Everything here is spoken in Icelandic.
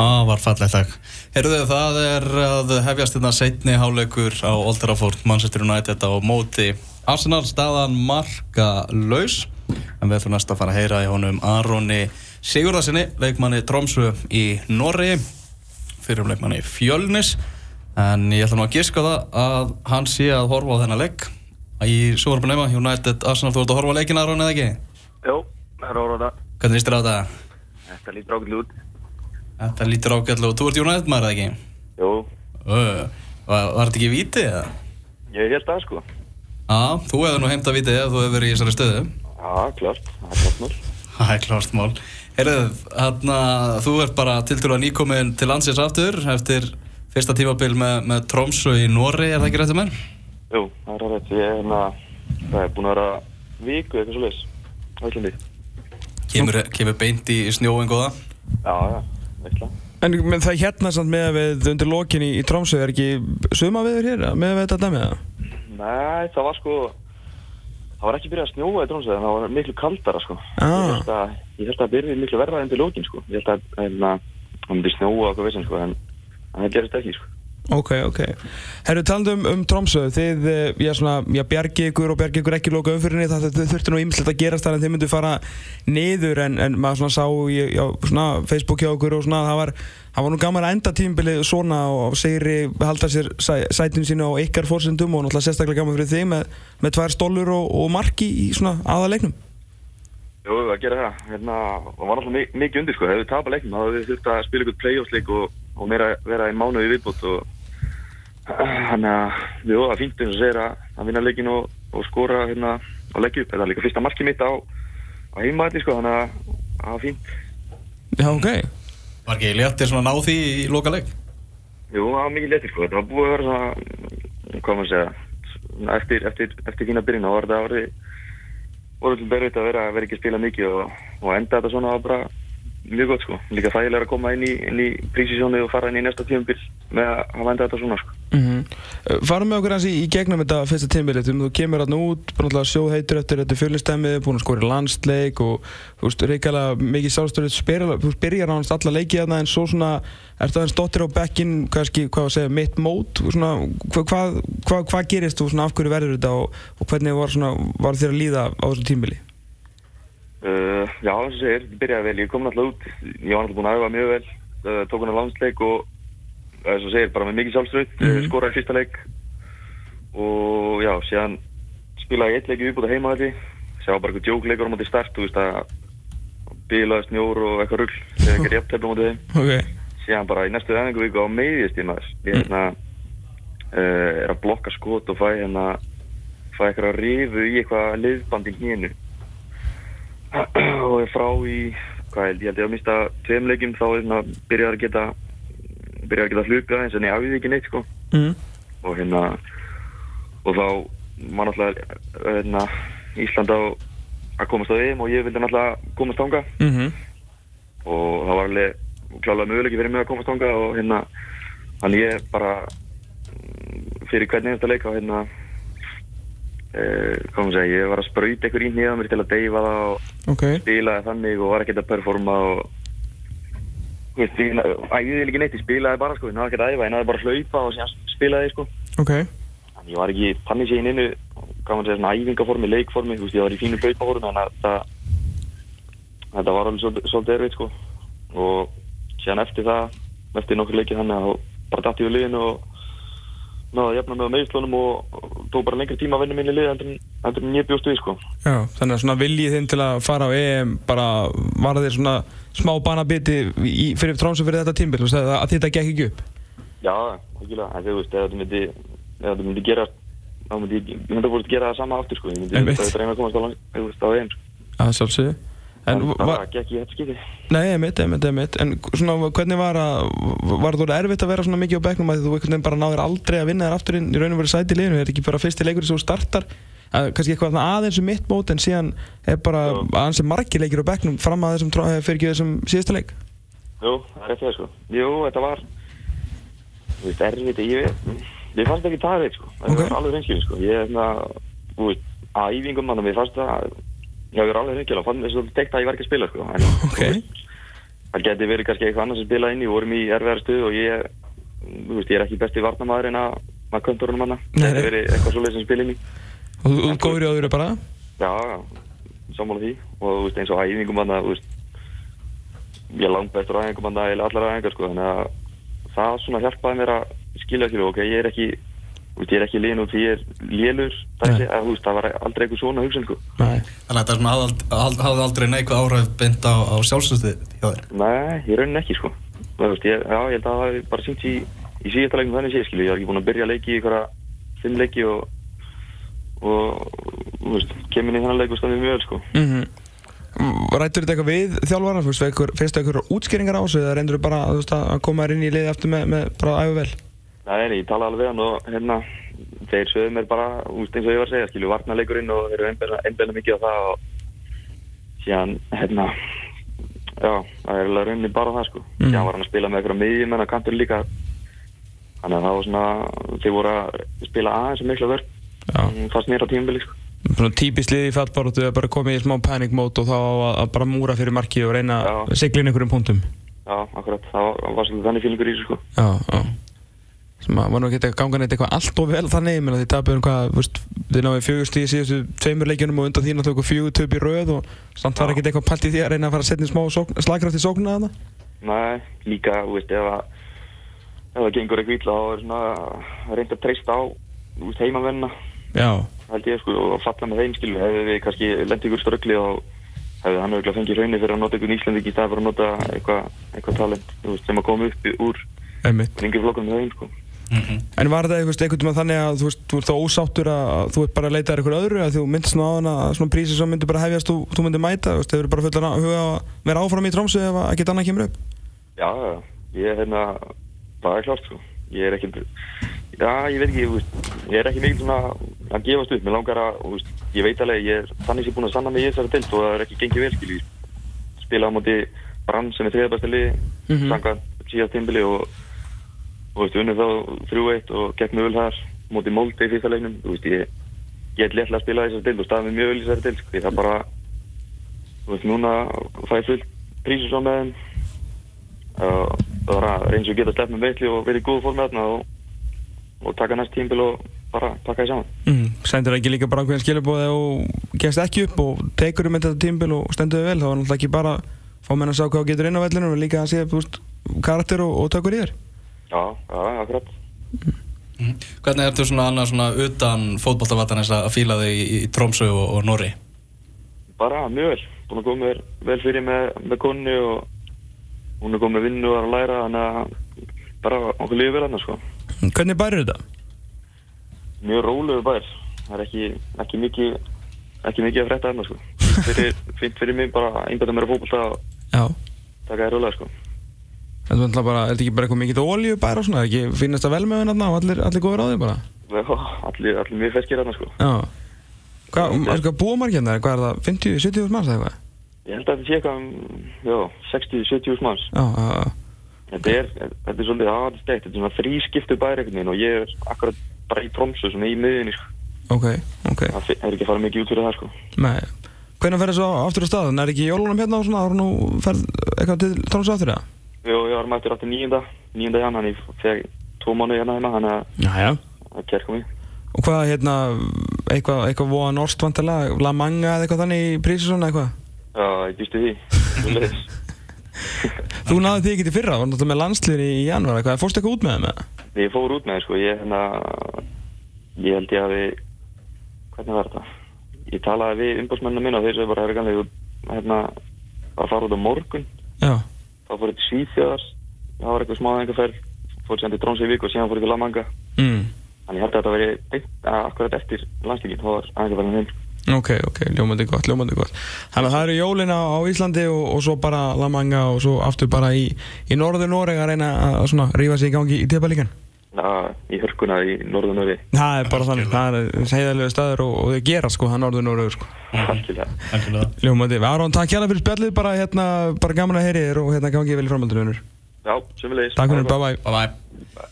Það var fallegt takk. Herruðu, það er að hefjast þetta setni háleikur á Old Trafford, Manchester United á móti. Arsenal staðan marka laus, en við ætlum næst að fara að heyra í honum Aroni Sigurðarsinni, leikmanni Tromsö í Norri, fyrir um leikmanni Fjölnis. En ég ætla nú að gíska það að hann sé að horfa á þennan leik. Í Súarpunleima, United, Arsenal, þú ert að horfa á leikin Aroni eða ekki? Jó, það er orða það. Hvernig líst þér á þetta? Þetta lítur ákveðlu út. Þetta lítur ágætlega og þú ert United maður eða ekki? Jú, var, þetta ekki vítið eða? ég held það sko. Já, þú hefur nú heimt að vítið ef þú hefur verið í þessari stöðu. Já, klart, það er klart mál. Það er klart mál. Heyrðu, hérna, þú ert bara tilturlega nýkomin til landsins aftur eftir fyrsta tímabil með, með Tromsö í Nóri, er það ekki rétt um mér? Jú, það er rætt. Ég er hérna, það er búin að vera viku eitthvað svo. Ætlandi. Kemur, kemur beint í snjóin góða? Já, já, eitthvað. En menn, það hérna samt með við undir lokin í, í Trómsö, er ekki suma viður hér með við þetta dæmið það? Nei, það var sko, það var ekki byrjað að snjóa í drónsæði, en það var miklu kaldara sko. Ah. Ég held að, ég held að byrja miklu verða enn til lókin sko. Ég held að, hérna, það myndi snjóa og eitthvað vissin sko, en en það gerist ekki sko. Ok, ok. Herru, talandi um, um Trómsö, þið, eh, já svona, já, bjargi ykkur og bjargi ykkur ekki loka umfyrinni, það, það þurfti nú ýmislegt að gerast þar en þið myndu fara niður en, en maður svona sá í já, svona Facebook hjá ykkur og svona, það var, það var nú gaman að enda tímbilið svona og segri halda sér sæ, sætin sínu á ykkar fórsendum og náttúrulega sérstaklega gaman fyrir þig með, með tvær stólur og, og marki í svona aðalegnum. Jú, við að gera það, hérna, og var alltaf mi- mikið undir sko, hefur við tapað leiknum, þá hefur við þurft að spila ykkur play-off-leik og, og meira vera í mánuði viðbútt og þannig að, það er fínt eins og segir að, að vinna leikin og, og skora hérna og leggja upp, þetta er líka fyrsta markið mitt á, á heimaðli sko, þannig að það var fínt. Já, ok. Var ekki léttir svona ná því í loka leik? Jú, það var mikið letið sko, þetta var búið að vera svona, hvað maður segja, svona eftir, eftir, eftir fína byrjun, þá var þetta orðið, orðið til berðið að vera, vera ekki að spila mikið og, og enda þetta svona var bara mjög gott sko, líka þægilega að koma inn í, inn í prísisjónu og fara inn í næsta tíumbil með að hafa enda þetta svona sko. Mm Farum með okkur hans í, í gegnum þetta fyrsta tímbilið, þú kemur hann út, bara sjóð heitur eftir þetta fjölistæmið, búin að skora landsleik og þú veist, reykjala mikið sjálfstöður, þú byrjar hans alla leikið þarna en svo svona, ertu aðeins dottir á bekkinn, kannski, hvað að segja, mitt mót, svona, hvað, hvað, hvað, hvað gerist þú svona, af hverju verður þetta og, og hvernig var svona, var þér að líða á þessu tímbili? Uh, já, eins og segir, þetta byrjaði vel, ég kom náttúrulega út, ég var náttúrulega búin að æfa mjög vel, uh, tók hann á landsleik og eins og segir, bara með mikið sjálfströð, mm Mhm. skoraði fyrsta leik. Og já, síðan spilaði eitt leik í viðbúta heima þetta, sjá bara eitthvað djókleikur á móti start, þú veist að bilaði snjór og eitthvað rugg, þegar ekki rétt hefði á móti þeim, Ok. síðan bara í næstu æfingu viku á meiðist ég maður, ég hérna, uh, er að blokka skot og fæ hérna, fæ eitthvað rifu í eitthvað liðband í hnénu. Og er frá í hvað held, ég held ég að mista tveim leikjum þá hérna, byrjaði að geta byrjaði að geta hluka eins en ég afið ekki neitt sko Mm. og hérna og þá var náttúrulega hérna, Ísland á að komast á þeim og ég vildi náttúrulega komast ánga Mm -hmm. og það var alveg klálega möguleiki fyrir mig að komast ánga og hérna hann ég bara mm, fyrir hvern einasta leik á hérna eh, maður segja, ég var að sprauta einhver í nýða mér til að deyfa það og Ok. spilaði þannig og var ekkert að performa og veist, ég æfiði ekki neitt, ég spilaði bara sko, ég náði ekkert að æfa, ég náði bara að hlaupa og síðan spilaði sko Ok. Þannig ég var ekki þannig sér inn hvað maður segja, svona æfingaformi, leikformi, þú veist, ég var í fínu hlaupahórum, þannig að þetta, þetta var alveg svolítið, svolítið erfitt, sko. Og síðan eftir það, eftir nokkur leikið þannig að bara dætti við liðinu og náði að jafna með meðslunum og, og tók bara lengri tíma að vinna minni lið endur en- ég bjóst við, sko. Já, þannig að svona viljið þinn til að fara á EM bara var þeir svona smá banabiti fyrir trómsum fyrir þetta tímbil að, þetta gekk ekki upp Já, okkurlega, en þú veist, ef þetta myndi, ef þetta myndi gera, þá myndi ég, ég myndi að gera það sama aftur, sko. Ég myndi að reyna að komast á, lang- þú veist, á EM, sko. að sjálfsögðu en, það gekk í þetta skipti. nei, emitt, emitt, emitt en svona hvernig var að var það erfitt að vera svona mikið á bekknum að þú bara náður aldrei að vinna þér aftur inn í raun og veru sæti er sem að, kannski eitthvað þarna aðeins um mitt mót en síðan er bara aðeins margir leikir á bekknum fram að þessum, tró- fyrir ekki þessum síðasta leik Jú, það er það sko. Jú, þetta var, þú veist, erfitt, ég, ég fannst ekki það reitt sko. Það Ok. var alveg reynskilin sko. Ég, hérna, þú veist, að æfingum mann, mér fannst það, já, ég var alveg reynskilin, fann þess að tekt að ég var ekki að spila sko. En, Ok. þú veist, það geti verið kannski eitthvað annars að spila inn í, vorum í erfiðar stuð og ég, þú veist, ég er ekki besti varnamaður en að maður könturunum hana, Nei, Og þú góður í öðru bara? Já, sammála því og þú veist, eins og æfingum veist, ég er langt bestur æfingum hana eða allar æfingar, sko, þannig að það svona hjálpaði mér að skilja ekki, ok, ég er ekki, þú veist, ég er ekki liðin út því ég er lélur, það, þú veist, það var aldrei eitthvað svona hugsun, sko. Nei. Þannig að er svona hafði ald- ald- hafði aldrei neikvæð áhrif beint á, á þér. Nei, ég raunin ekki, sko. Þú veist, ég, já, ég held að það hafi bara sínt í, í síðasta leikum þannig sé, ég var ekki búin að byrja að leiki í einhverja fimm leiki og, og, veist, kemur inn í þennan leik og standið mjög vel, sko. Mm Rættur þetta eitthvað við Finnst það eitthvað útskýringar á þessu eða reyndur þú bara veist, að koma þér inn í liði aftur með, með bara að æfa vel? Nei, ég tala alveg hann og hérna, þeir sögðu mér bara, úst, eins og ég var að segja, skilu, varnarleikurinn og þeir eru einbæðna mikið á það og síðan, hérna, já, það er alveg rauninni bara það, sko. Mhm. Síðan var hann að spila með eitthvað miðjum en að kantur líka, þannig að það var svona, þeir voru að spila aðeins og mikla vörn, Já. Fast mér á tímubili, sko. Típist liði í fallbaróttu að bara koma í smá panic mode og þá að, að bara múra fyrir markið og reyna að sigla inn einhverjum punktum. Já, akkurat, það var, svolítið þannig fílingur í þessu, sko. Já, já. Sem að var nú ekki að ganga neitt eitthvað allt of vel þannig, ég meina því tapir um hvað, veist, þið náðu fjögust í síðustu tveimur leikjunum og undan því náttúrulega fjögur töp í röð og samt var ekkert eitthvað pælt í því að reyna að fara að setja smá sókn, slagkraft í sóknuna þarna. Nei, líka, þú veist, ef að, það gengur eitthvað illa, þá er svona að reynda að treysta á, heimavennina. Já, held ég sko og falla með þeim skilu hefði við kannski lendið ykkur ströggli og hefði hann auðvitað fengið raunni fyrir að nota ykkur Íslandик í stað fyrir að nota eitthvað eitthva talent veist, sem að koma upp úr einmitt. ringi flokkum með þeim sko Mm En var þetta eitthvað einhvern veginn þannig að þú veist, þú ert þá ósáttur að að þú ert bara að leita eitthvað öðru að þú myndist nú á hana að svona prísi sem myndi bara hefjast og þú myndi mæta, þú veist, hefur bara fullan að huga að vera áfram í trómsu ef að ekkert annað kemur upp? Já, ég er hérna það er klart sko ég er ekkert já, ég veit ekki, þú veist, ég er ekki mikil svona að gefast upp, mér langar að þú veist, ég veit alveg, ég er þannig sem búin að sanna mig í þessari dild og það er ekki gengið vel skilju spila á móti Brann sem er þriðabæsta liði Mhm. samkvæmt síðast tímbili og og veist, unnið þá 3-1 og gegn mjög vel þar móti Molde í fyrsta leiknum þú veist, ég, ég er léttlega að spila þessari dild og staðið mig mjög vel í þessari dild sko. Ég það bara þú veist, núna fæ ég fullt prísur svo með þeim og það var að reyns og geta slepp með veitli og verið í góðu formi þarna og, og taka næst tímbil og bara taka því saman Mm. Sendur ekki líka bara ákveðin skilabóði og gefst ekki upp og tekur um þetta tímbil og stendur þig vel, þá var náttúrulega ekki bara fá menn að sjá hvað getur inn á vellinu og líka að sé, þú veist, karakter og, og tökur í þér. Já, já, akkurat Hvernig ertu svona annað svona utan fótboltavatnarins að fíla þig í, í Trómsö og, og Norri? bara mjög vel, búin að koma vel fyrir með, með konni og hún er komið með vinnu og er að læra þannig að bara okkur lífið vel hann sko. Hvernig bærir þetta? Mjög rólegur bær það er ekki, ekki mikið ekki mikið að frétta hérna sko. fyrir, fyrir mig bara einbæta mér að fókbalta og taka þér rólega sko. Þetta er bara, er þetta ekki bara eitthvað mikið olíu bæra og svona, er ekki finnast það vel með hennar og allir, allir góður á því bara? Já, allir, allir mjög ferskir hérna sko. Já. Hvað, er eitthvað búamarkjarnar, hvað er það, 50, 70 manns eða eitthvað? ég held að þetta sé eitthvað um, já, 60-70 manns Já, já, já. þetta er, þetta er svolítið aðstækt þetta er svona þrískiptu bær einhvern veginn og ég er akkurat bara í Tromsö svona í miðinni sko. ok, ok. það er ekki að fara mikið út fyrir það sko. Nei. Hvernig ferði svo aftur á staðan? Er ekki jólunum hérna og svona, ára nú ferð eitthvað til tónus aftur eða? Jó, ég var mættur aftur nýjunda nýjunda jan, hann ég feg tvo mánu hérna heima þannig að Já, já. það ker komið Og hvað, hérna, eitthvað, eitthvað voða norst vantilega, La Manga eða eitthvað þannig í prísi svona eitthvað? já, ég býstu því Svoleiðis. Þú náði því ekki til fyrra, var náttúrulega með landslýri í janúar eitthvað, fórstu eitthvað út með þeim eða? ég fór út með sko, ég hérna ég held ég að við hvernig var þetta ég talaði við umbásmennina mína og þeir sem bara er ganlega hérna að fara út á morgun Já. þá fór ég til Svíþjóðar það var eitthvað smá engaferð fór sem til Dróns í vik og síðan fór ég til Lamanga Mm. þannig ég held að þetta veri að akkurat eftir landslíkin þá var engaferðin heim Ok, ok, ljómandi gott, ljómandi gott. Þannig að það eru jólina á Íslandi og, og svo bara La Manga og svo aftur bara í, í norður Noreg að reyna að svona rífa sig í gangi í tepalíkan. Já, í hörkuna í norðunöfi Það er bara þannig, það er heiðarlega staður og, og þau gera sko, það er norður Noreg sko. algjörlega Algjörlega. Ljómandi, Aron, takk hérna fyrir spjallið, bara hérna, bara gaman að heyri þér og hérna gangi vel í framhaldinu, vinnur. Já, sömulegis Takk fyrir, bye bye. Bye bye.